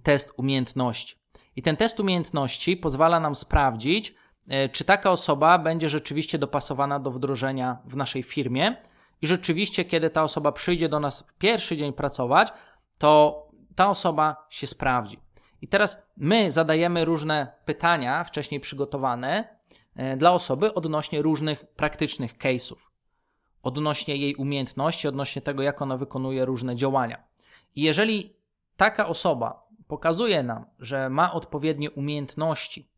test umiejętności. I ten test umiejętności pozwala nam sprawdzić, e, czy taka osoba będzie rzeczywiście dopasowana do wdrożenia w naszej firmie i rzeczywiście, kiedy ta osoba przyjdzie do nas w pierwszy dzień pracować, to ta osoba się sprawdzi. I teraz my zadajemy różne pytania, wcześniej przygotowane e, dla osoby odnośnie różnych praktycznych case'ów, odnośnie jej umiejętności, odnośnie tego, jak ona wykonuje różne działania. I jeżeli taka osoba pokazuje nam, że ma odpowiednie umiejętności,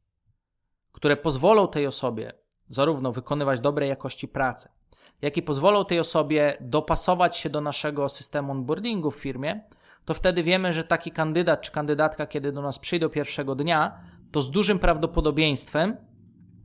które pozwolą tej osobie zarówno wykonywać dobrej jakości pracę, jak i pozwolą tej osobie dopasować się do naszego systemu onboardingu w firmie, to wtedy wiemy, że taki kandydat czy kandydatka, kiedy do nas przyjdą pierwszego dnia, to z dużym prawdopodobieństwem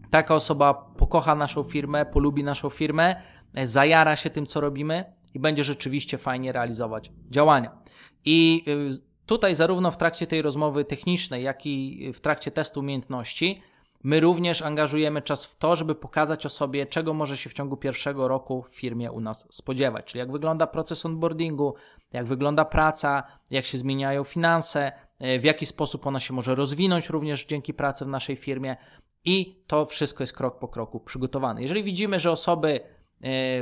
taka osoba pokocha naszą firmę, polubi naszą firmę, zajara się tym, co robimy i będzie rzeczywiście fajnie realizować działania. I y, tutaj, zarówno w trakcie tej rozmowy technicznej, jak i w trakcie testu umiejętności, my również angażujemy czas w to, żeby pokazać osobie, czego może się w ciągu pierwszego roku w firmie u nas spodziewać. Czyli jak wygląda proces onboardingu, jak wygląda praca, jak się zmieniają finanse, y, w jaki sposób ona się może rozwinąć również dzięki pracy w naszej firmie. I to wszystko jest krok po kroku przygotowane. Jeżeli widzimy, że osoby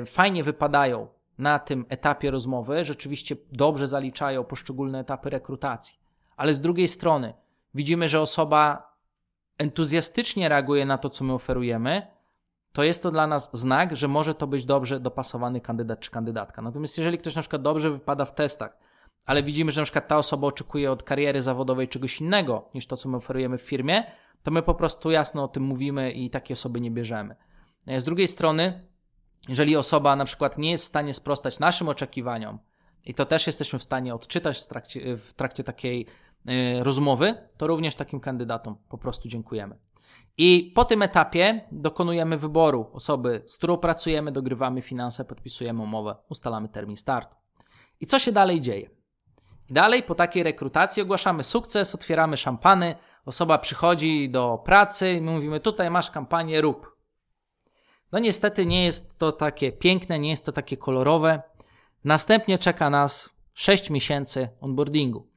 y, fajnie wypadają na tym etapie rozmowy rzeczywiście dobrze zaliczają poszczególne etapy rekrutacji. Ale z drugiej strony widzimy, że osoba entuzjastycznie reaguje na to, co my oferujemy, to jest to dla nas znak, że może to być dobrze dopasowany kandydat czy kandydatka. Natomiast jeżeli ktoś na przykład dobrze wypada w testach, ale widzimy, że na przykład ta osoba oczekuje od kariery zawodowej czegoś innego niż to, co my oferujemy w firmie, to my po prostu jasno o tym mówimy i takie osoby nie bierzemy. Z drugiej strony, jeżeli osoba na przykład nie jest w stanie sprostać naszym oczekiwaniom, i to też jesteśmy w stanie odczytać w trakcie, w trakcie takiej y, rozmowy, to również takim kandydatom po prostu dziękujemy. I po tym etapie dokonujemy wyboru osoby, z którą pracujemy, dogrywamy finanse, podpisujemy umowę, ustalamy termin startu. I co się dalej dzieje? I dalej po takiej rekrutacji ogłaszamy sukces, otwieramy szampany, osoba przychodzi do pracy i mówimy: Tutaj masz kampanię, rób. No niestety nie jest to takie piękne, nie jest to takie kolorowe. Następnie czeka nas 6 miesięcy onboardingu.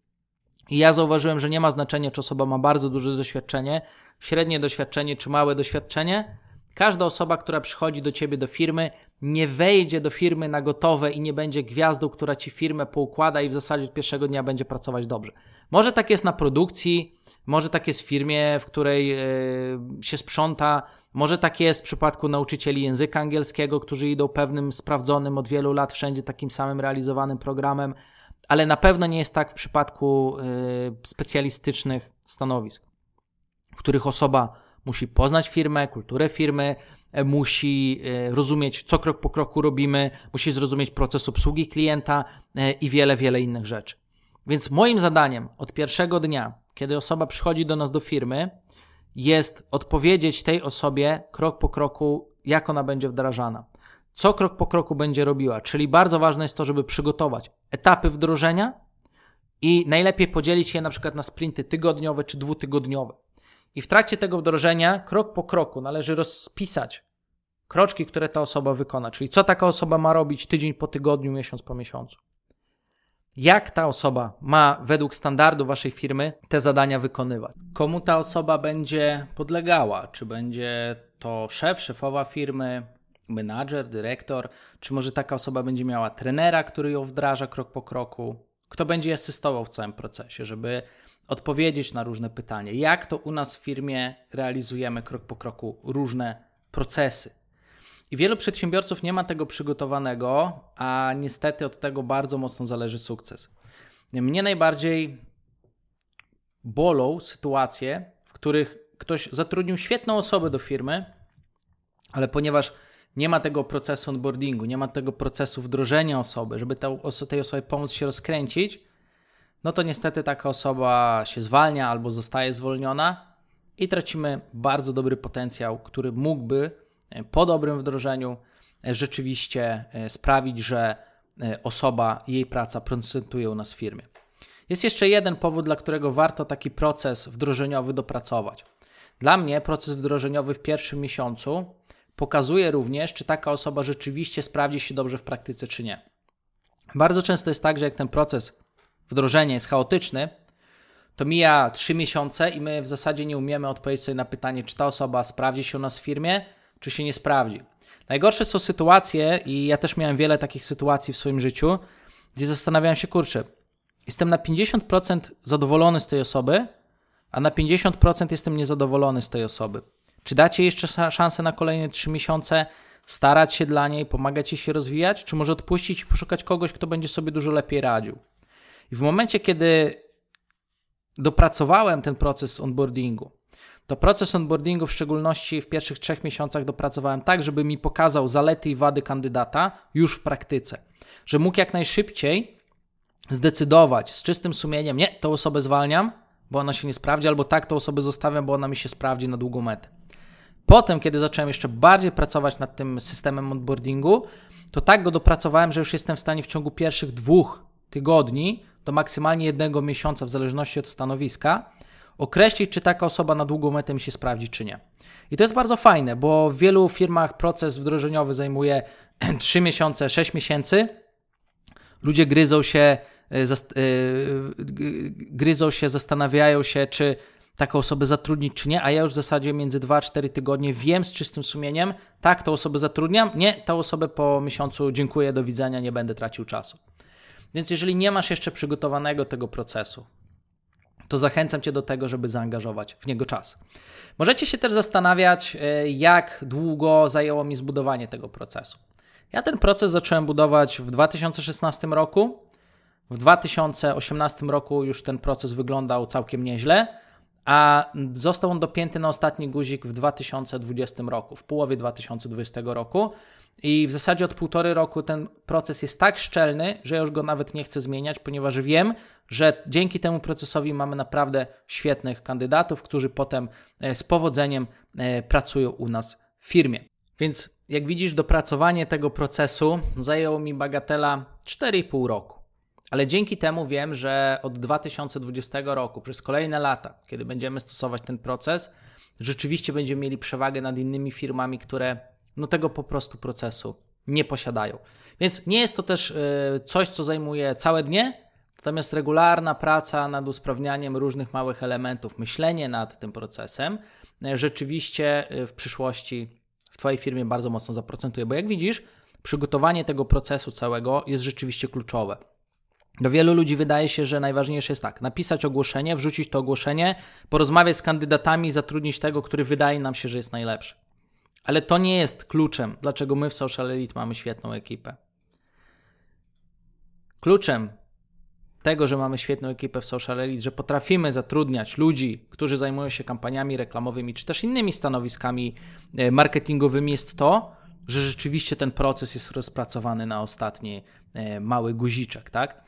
I ja zauważyłem, że nie ma znaczenia, czy osoba ma bardzo duże doświadczenie, średnie doświadczenie, czy małe doświadczenie. Każda osoba, która przychodzi do ciebie do firmy, nie wejdzie do firmy na gotowe i nie będzie gwiazdą, która ci firmę poukłada i w zasadzie od pierwszego dnia będzie pracować dobrze. Może tak jest na produkcji, może tak jest w firmie, w której yy, się sprząta może tak jest w przypadku nauczycieli języka angielskiego, którzy idą pewnym sprawdzonym od wielu lat wszędzie takim samym realizowanym programem, ale na pewno nie jest tak w przypadku y, specjalistycznych stanowisk, w których osoba musi poznać firmę, kulturę firmy, e, musi rozumieć, co krok po kroku robimy, musi zrozumieć proces obsługi klienta i wiele, wiele innych rzeczy. Więc moim zadaniem od pierwszego dnia, kiedy osoba przychodzi do nas do firmy, jest odpowiedzieć tej osobie krok po kroku, jak ona będzie wdrażana. Co krok po kroku będzie robiła. Czyli bardzo ważne jest to, żeby przygotować etapy wdrożenia i najlepiej podzielić je na przykład na sprinty tygodniowe czy dwutygodniowe. I w trakcie tego wdrożenia, krok po kroku, należy rozpisać kroczki, które ta osoba wykona, czyli co taka osoba ma robić tydzień po tygodniu, miesiąc po miesiącu jak ta osoba ma według standardu waszej firmy te zadania wykonywać. Komu ta osoba będzie podlegała? Czy będzie to szef, szefowa firmy, menadżer, dyrektor? Czy może taka osoba będzie miała trenera, który ją wdraża krok po kroku? Kto będzie asystował w całym procesie, żeby odpowiedzieć na różne pytania? Jak to u nas w firmie realizujemy krok po kroku różne procesy? I wielu przedsiębiorców nie ma tego przygotowanego, a niestety od tego bardzo mocno zależy sukces. Mnie najbardziej bolą sytuacje, w których ktoś zatrudnił świetną osobę do firmy, ale ponieważ nie ma tego procesu onboardingu, nie ma tego procesu wdrożenia osoby, żeby tej osobie pomóc się rozkręcić, no to niestety taka osoba się zwalnia albo zostaje zwolniona i tracimy bardzo dobry potencjał, który mógłby po dobrym wdrożeniu e, rzeczywiście e, sprawić, że e, osoba, jej praca procentuje u nas w firmie. Jest jeszcze jeden powód, dla którego warto taki proces wdrożeniowy dopracować. Dla mnie proces wdrożeniowy w pierwszym miesiącu pokazuje również, czy taka osoba rzeczywiście sprawdzi się dobrze w praktyce, czy nie. Bardzo często jest tak, że jak ten proces wdrożenia jest chaotyczny, to mija 3 miesiące i my w zasadzie nie umiemy odpowiedzieć sobie na pytanie, czy ta osoba sprawdzi się u nas w firmie, czy się nie sprawdzi. Najgorsze są sytuacje, i ja też miałem wiele takich sytuacji w swoim życiu, gdzie zastanawiałem się, kurczę, jestem na 50% zadowolony z tej osoby, a na 50% jestem niezadowolony z tej osoby. Czy dacie jeszcze szansę na kolejne 3 miesiące, starać się dla niej, pomagać jej się rozwijać, czy może odpuścić i poszukać kogoś, kto będzie sobie dużo lepiej radził? I w momencie, kiedy dopracowałem ten proces onboardingu, to proces onboardingu, w szczególności w pierwszych trzech miesiącach, dopracowałem tak, żeby mi pokazał zalety i wady kandydata już w praktyce. Że mógł jak najszybciej zdecydować z czystym sumieniem, nie, tą osobę zwalniam, bo ona się nie sprawdzi, albo tak, tą osobę zostawiam, bo ona mi się sprawdzi na długą metę. Potem, kiedy zacząłem jeszcze bardziej pracować nad tym systemem onboardingu, to tak go dopracowałem, że już jestem w stanie w ciągu pierwszych dwóch tygodni do maksymalnie jednego miesiąca, w zależności od stanowiska, określić, czy taka osoba na długą metę mi się sprawdzi, czy nie. I to jest bardzo fajne, bo w wielu firmach proces wdrożeniowy zajmuje *clears throat* 3 miesiące, 6 miesięcy. Ludzie gryzą się, e, e, gryzą się, zastanawiają się, czy taką osobę zatrudnić, czy nie, a ja już w zasadzie między 2 a 4 tygodnie wiem z czystym sumieniem, tak, tę osobę zatrudniam, nie, tę osobę po miesiącu dziękuję, do widzenia, nie będę tracił czasu. Więc jeżeli nie masz jeszcze przygotowanego tego procesu, to zachęcam Cię do tego, żeby zaangażować w niego czas. Możecie się też zastanawiać, e, jak długo zajęło mi zbudowanie tego procesu. Ja ten proces zacząłem budować w 2016 roku. W 2018 roku już ten proces wyglądał całkiem nieźle, a został on dopięty na ostatni guzik w 2020 roku, w połowie 2020 roku. I w zasadzie od półtory roku ten proces jest tak szczelny, że już go nawet nie chcę zmieniać, ponieważ wiem, że dzięki temu procesowi mamy naprawdę świetnych kandydatów, którzy potem e, z powodzeniem e, pracują u nas w firmie. Więc jak widzisz, dopracowanie tego procesu zajęło mi bagatela 4,5 roku. Ale dzięki temu wiem, że od 2020 roku, przez kolejne lata, kiedy będziemy stosować ten proces, rzeczywiście będziemy mieli przewagę nad innymi firmami, które no tego po prostu procesu nie posiadają. Więc nie jest to też e, coś, co zajmuje całe dnie, natomiast regularna praca nad usprawnianiem różnych małych elementów, myślenie nad tym procesem e, rzeczywiście e, w przyszłości w Twojej firmie bardzo mocno zaprocentuje, bo jak widzisz, przygotowanie tego procesu całego jest rzeczywiście kluczowe. Do wielu ludzi wydaje się, że najważniejsze jest tak: napisać ogłoszenie, wrzucić to ogłoszenie, porozmawiać z kandydatami, zatrudnić tego, który wydaje nam się, że jest najlepszy. Ale to nie jest kluczem, dlaczego my w Social Elite mamy świetną ekipę. Kluczem tego, że mamy świetną ekipę w Social Elite, że potrafimy zatrudniać ludzi, którzy zajmują się kampaniami reklamowymi, czy też innymi stanowiskami e, marketingowymi, jest to, że rzeczywiście ten proces jest rozpracowany na ostatni e, mały guziczek, tak?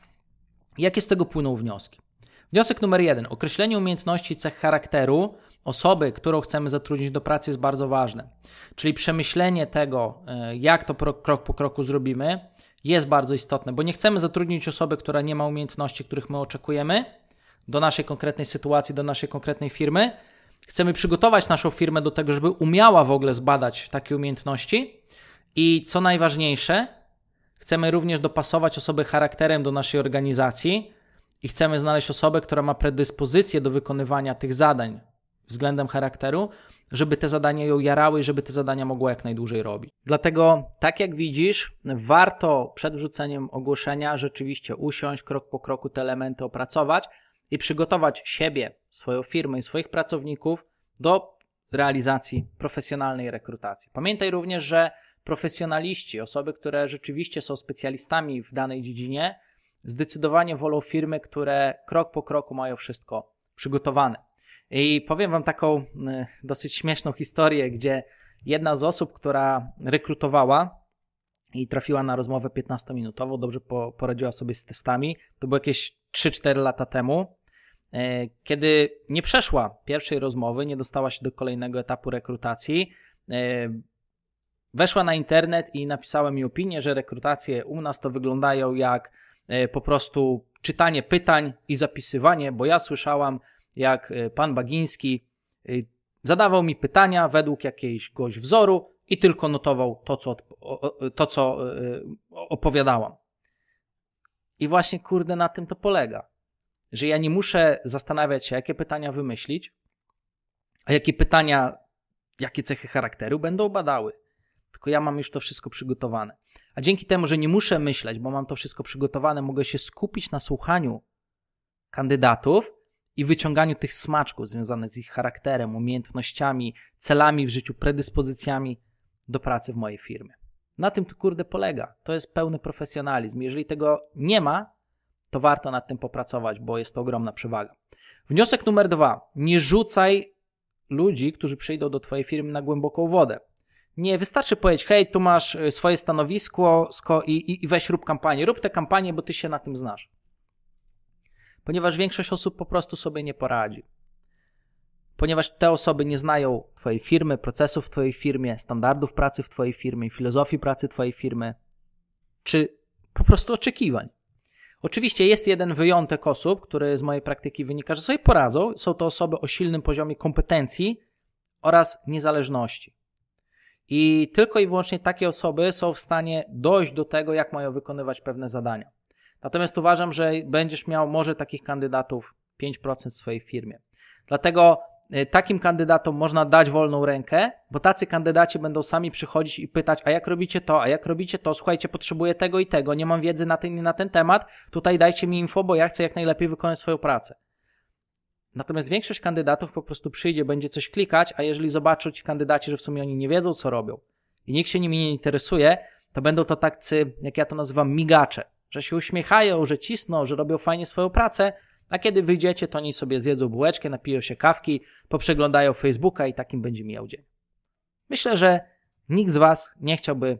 Jakie z tego płyną wnioski? Wniosek numer jeden. Określenie umiejętności cech charakteru osoby, którą chcemy zatrudnić do pracy jest bardzo ważne. Czyli przemyślenie tego, e, jak to krok po kroku zrobimy, jest bardzo istotne, bo nie chcemy zatrudnić osoby, która nie ma umiejętności, których my oczekujemy do naszej konkretnej sytuacji, do naszej konkretnej firmy. Chcemy przygotować naszą firmę do tego, żeby umiała w ogóle zbadać takie umiejętności. I co najważniejsze, chcemy również dopasować osoby charakterem do naszej organizacji i chcemy znaleźć osobę, która ma predyspozycję do wykonywania tych zadań względem charakteru, żeby te zadania ją jarały i żeby te zadania mogła jak najdłużej robić. Dlatego, tak jak widzisz, warto przed wrzuceniem ogłoszenia rzeczywiście usiąść, krok po kroku te elementy opracować i przygotować siebie, swoją firmę i swoich pracowników do realizacji profesjonalnej rekrutacji. Pamiętaj również, że profesjonaliści, osoby, które rzeczywiście są specjalistami w danej dziedzinie, zdecydowanie wolą firmy, które krok po kroku mają wszystko przygotowane. I powiem Wam taką y, dosyć śmieszną historię, gdzie jedna z osób, która rekrutowała i trafiła na rozmowę 15-minutową, dobrze poradziła sobie z testami, to było jakieś 3-4 lata temu, e, kiedy nie przeszła pierwszej rozmowy, nie dostała się do kolejnego etapu rekrutacji, e, weszła na internet i napisała mi opinię, że rekrutacje u nas to wyglądają jak po prostu czytanie pytań i zapisywanie, bo ja słyszałam jak e, pan Bagiński e, zadawał mi pytania według jakiegoś wzoru i tylko notował to, co, to, co e, opowiadałam. I właśnie, kurde, na tym to polega. Że ja nie muszę zastanawiać się, jakie pytania wymyślić, a jakie pytania, jakie cechy charakteru będą badały. Tylko ja mam już to wszystko przygotowane. A dzięki temu, że nie muszę myśleć, bo mam to wszystko przygotowane, mogę się skupić na słuchaniu kandydatów i wyciąganiu tych smaczków związanych z ich charakterem, umiejętnościami, celami w życiu, predyspozycjami do pracy w mojej firmie. Na tym to kurde polega. To jest pełny profesjonalizm. Jeżeli tego nie ma, to warto nad tym popracować, bo jest to ogromna przewaga. Wniosek numer dwa. Nie rzucaj ludzi, którzy przyjdą do Twojej firmy na głęboką wodę. Nie wystarczy powiedzieć, hej, tu masz y, swoje stanowisko i, i, i weź rób kampanię. Rób tę kampanię, bo Ty się na tym znasz ponieważ większość osób po prostu sobie nie poradzi. Ponieważ te osoby nie znają Twojej firmy, procesów w Twojej firmie, standardów pracy w Twojej firmie, filozofii pracy Twojej firmy, czy po prostu oczekiwań. Oczywiście jest jeden wyjątek osób, który z mojej praktyki wynika, że sobie poradzą. Są to osoby o silnym poziomie kompetencji oraz niezależności. I tylko i wyłącznie takie osoby są w stanie dojść do tego, jak mają wykonywać pewne zadania. Natomiast uważam, że będziesz miał może takich kandydatów 5% w swojej firmie. Dlatego y, takim kandydatom można dać wolną rękę, bo tacy kandydaci będą sami przychodzić i pytać, a jak robicie to, a jak robicie to, słuchajcie, potrzebuję tego i tego, nie mam wiedzy na ten, na ten temat, tutaj dajcie mi info, bo ja chcę jak najlepiej wykonać swoją pracę. Natomiast większość kandydatów po prostu przyjdzie, będzie coś klikać, a jeżeli zobaczą ci kandydaci, że w sumie oni nie wiedzą, co robią i nikt się nimi nie interesuje, to będą to tacy, jak ja to nazywam, migacze, że się uśmiechają, że cisną, że robią fajnie swoją pracę, a kiedy wyjdziecie, to oni sobie zjedzą bułeczkę, napiją się kawki, poprzeglądają Facebooka i takim będzie mijał dzień. Myślę, że nikt z Was nie chciałby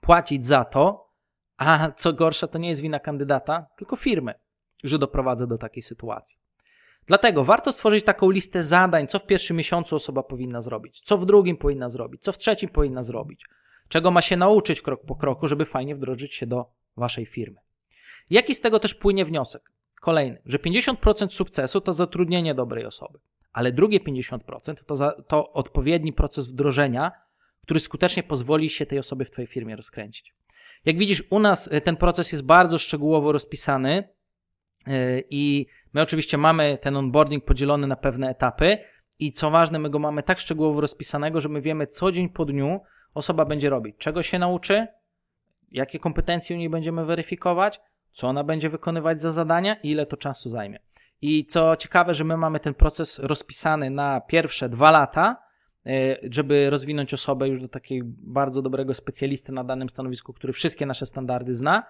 płacić za to, a co gorsza, to nie jest wina kandydata, tylko firmy, że doprowadza do takiej sytuacji. Dlatego warto stworzyć taką listę zadań, co w pierwszym miesiącu osoba powinna zrobić, co w drugim powinna zrobić, co w trzecim powinna zrobić, czego ma się nauczyć krok po kroku, żeby fajnie wdrożyć się do waszej firmy. Jaki z tego też płynie wniosek? Kolejny, że 50% sukcesu to zatrudnienie dobrej osoby, ale drugie 50% to, za, to odpowiedni proces wdrożenia, który skutecznie pozwoli się tej osobie w Twojej firmie rozkręcić. Jak widzisz, u nas e, ten proces jest bardzo szczegółowo rozpisany i my oczywiście mamy ten onboarding podzielony na pewne etapy i co ważne, my go mamy tak szczegółowo rozpisanego, że my wiemy co dzień po dniu osoba będzie robić, czego się nauczy, jakie kompetencje u niej będziemy weryfikować, co ona będzie wykonywać za zadania i ile to czasu zajmie. I co ciekawe, że my mamy ten proces rozpisany na pierwsze dwa lata, e, żeby rozwinąć osobę już do takiego bardzo dobrego specjalisty na danym stanowisku, który wszystkie nasze standardy zna.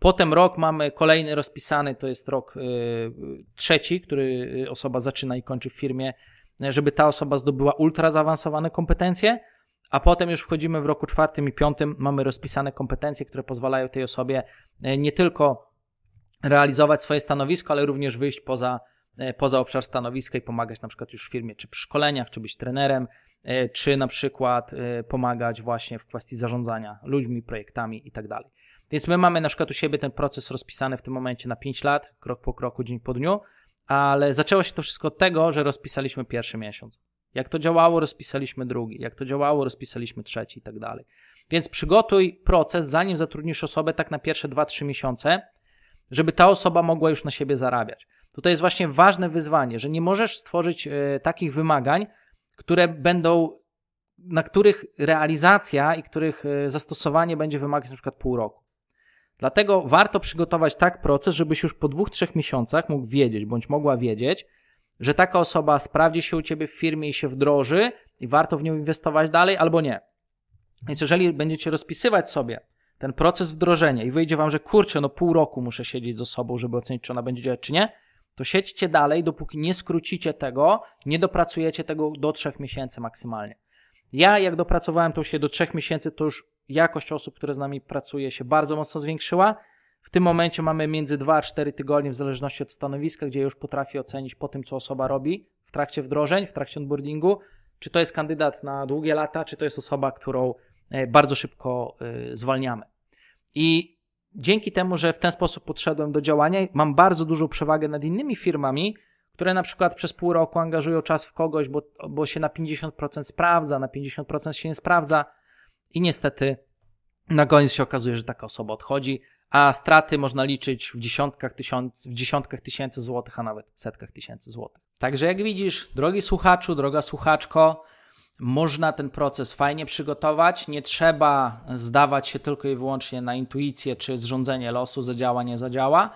Potem rok mamy kolejny rozpisany, to jest rok e, trzeci, który osoba zaczyna i kończy w firmie, żeby ta osoba zdobyła ultra zaawansowane kompetencje, a potem już wchodzimy w roku czwartym i piątym, mamy rozpisane kompetencje, które pozwalają tej osobie e, nie tylko realizować swoje stanowisko, ale również wyjść poza, poza obszar stanowiska i pomagać na przykład już w firmie, czy przy szkoleniach, czy być trenerem, czy na przykład pomagać właśnie w kwestii zarządzania ludźmi, projektami i tak. Więc my mamy na przykład u siebie ten proces rozpisany w tym momencie na 5 lat, krok po kroku, dzień po dniu, ale zaczęło się to wszystko od tego, że rozpisaliśmy pierwszy miesiąc. Jak to działało, rozpisaliśmy drugi. Jak to działało, rozpisaliśmy trzeci i tak dalej. Więc przygotuj proces, zanim zatrudnisz osobę, tak na pierwsze 2-3 miesiące, żeby ta osoba mogła już na siebie zarabiać. Tutaj jest właśnie ważne wyzwanie, że nie możesz stworzyć e, takich wymagań, które będą, na których realizacja i których e, zastosowanie będzie wymagać na przykład pół roku. Dlatego warto przygotować tak proces, żebyś już po dwóch, trzech miesiącach mógł wiedzieć, bądź mogła wiedzieć, że taka osoba sprawdzi się u ciebie w firmie i się wdroży i warto w nią inwestować dalej, albo nie. Więc jeżeli będziecie rozpisywać sobie ten proces wdrożenia i wyjdzie wam, że kurczę, no pół roku muszę siedzieć z osobą, żeby ocenić, czy ona będzie działać, czy nie, to siedźcie dalej, dopóki nie skrócicie tego, nie dopracujecie tego do trzech miesięcy maksymalnie. Ja, jak dopracowałem to się do trzech miesięcy, to już jakość osób, które z nami pracuje, się bardzo mocno zwiększyła. W tym momencie mamy między 2 a 4 tygodnie, w zależności od stanowiska, gdzie już potrafię ocenić po tym, co osoba robi w trakcie wdrożeń, w trakcie onboardingu, czy to jest kandydat na długie lata, czy to jest osoba, którą e, bardzo szybko e, zwalniamy. I dzięki temu, że w ten sposób podszedłem do działania, mam bardzo dużą przewagę nad innymi firmami, które na przykład przez pół roku angażują czas w kogoś, bo, bo się na 50% sprawdza, na 50% się nie sprawdza i niestety na koniec się okazuje, że taka osoba odchodzi, a straty można liczyć w dziesiątkach, tysiąc, w dziesiątkach tysięcy złotych, a nawet setkach tysięcy złotych. Także jak widzisz, drogi słuchaczu, droga słuchaczko, można ten proces fajnie przygotować. Nie trzeba zdawać się tylko i wyłącznie na intuicję czy zrządzenie losu, zadziała, nie zadziała.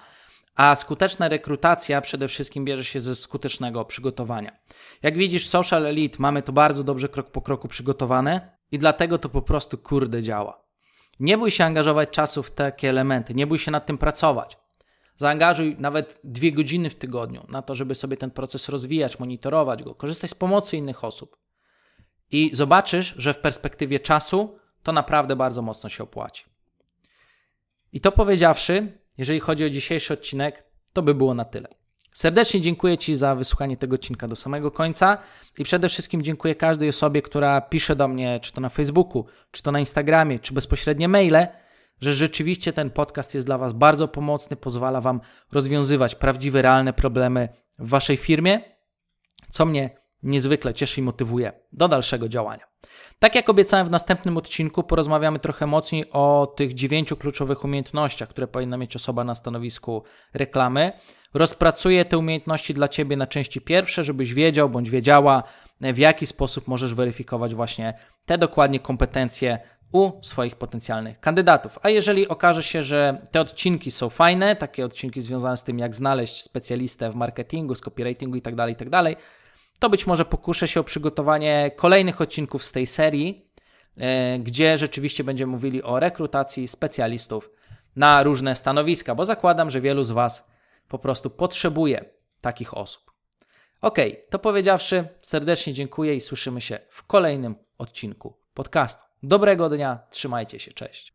A skuteczna rekrutacja przede wszystkim bierze się ze skutecznego przygotowania. Jak widzisz, Social Elite mamy to bardzo dobrze krok po kroku przygotowane i dlatego to po prostu kurde działa. Nie bój się angażować czasu w takie elementy, nie bój się nad tym pracować. Zaangażuj nawet dwie godziny w tygodniu na to, żeby sobie ten proces rozwijać, monitorować go, korzystać z pomocy innych osób i zobaczysz, że w perspektywie czasu to naprawdę bardzo mocno się opłaci. I to powiedziawszy, jeżeli chodzi o dzisiejszy odcinek, to by było na tyle. Serdecznie dziękuję Ci za wysłuchanie tego odcinka do samego końca i przede wszystkim dziękuję każdej osobie, która pisze do mnie, czy to na Facebooku, czy to na Instagramie, czy bezpośrednie maile, że rzeczywiście ten podcast jest dla Was bardzo pomocny, pozwala Wam rozwiązywać prawdziwe, realne problemy w Waszej firmie, co mnie niezwykle cieszy i motywuje do dalszego działania. Tak jak obiecałem w następnym odcinku, porozmawiamy trochę mocniej o tych dziewięciu kluczowych umiejętnościach, które powinna mieć osoba na stanowisku reklamy. Rozpracuję te umiejętności dla Ciebie na części pierwsze, żebyś wiedział bądź wiedziała, w jaki sposób możesz weryfikować właśnie te dokładnie kompetencje u swoich potencjalnych kandydatów. A jeżeli okaże się, że te odcinki są fajne, takie odcinki związane z tym, jak znaleźć specjalistę w marketingu, z copywritingu itd., tak itd., tak to być może pokuszę się o przygotowanie kolejnych odcinków z tej serii, e, gdzie rzeczywiście będziemy mówili o rekrutacji specjalistów na różne stanowiska, bo zakładam, że wielu z Was po prostu potrzebuje takich osób. Ok, to powiedziawszy, serdecznie dziękuję i słyszymy się w kolejnym odcinku podcastu. Dobrego dnia, trzymajcie się, cześć.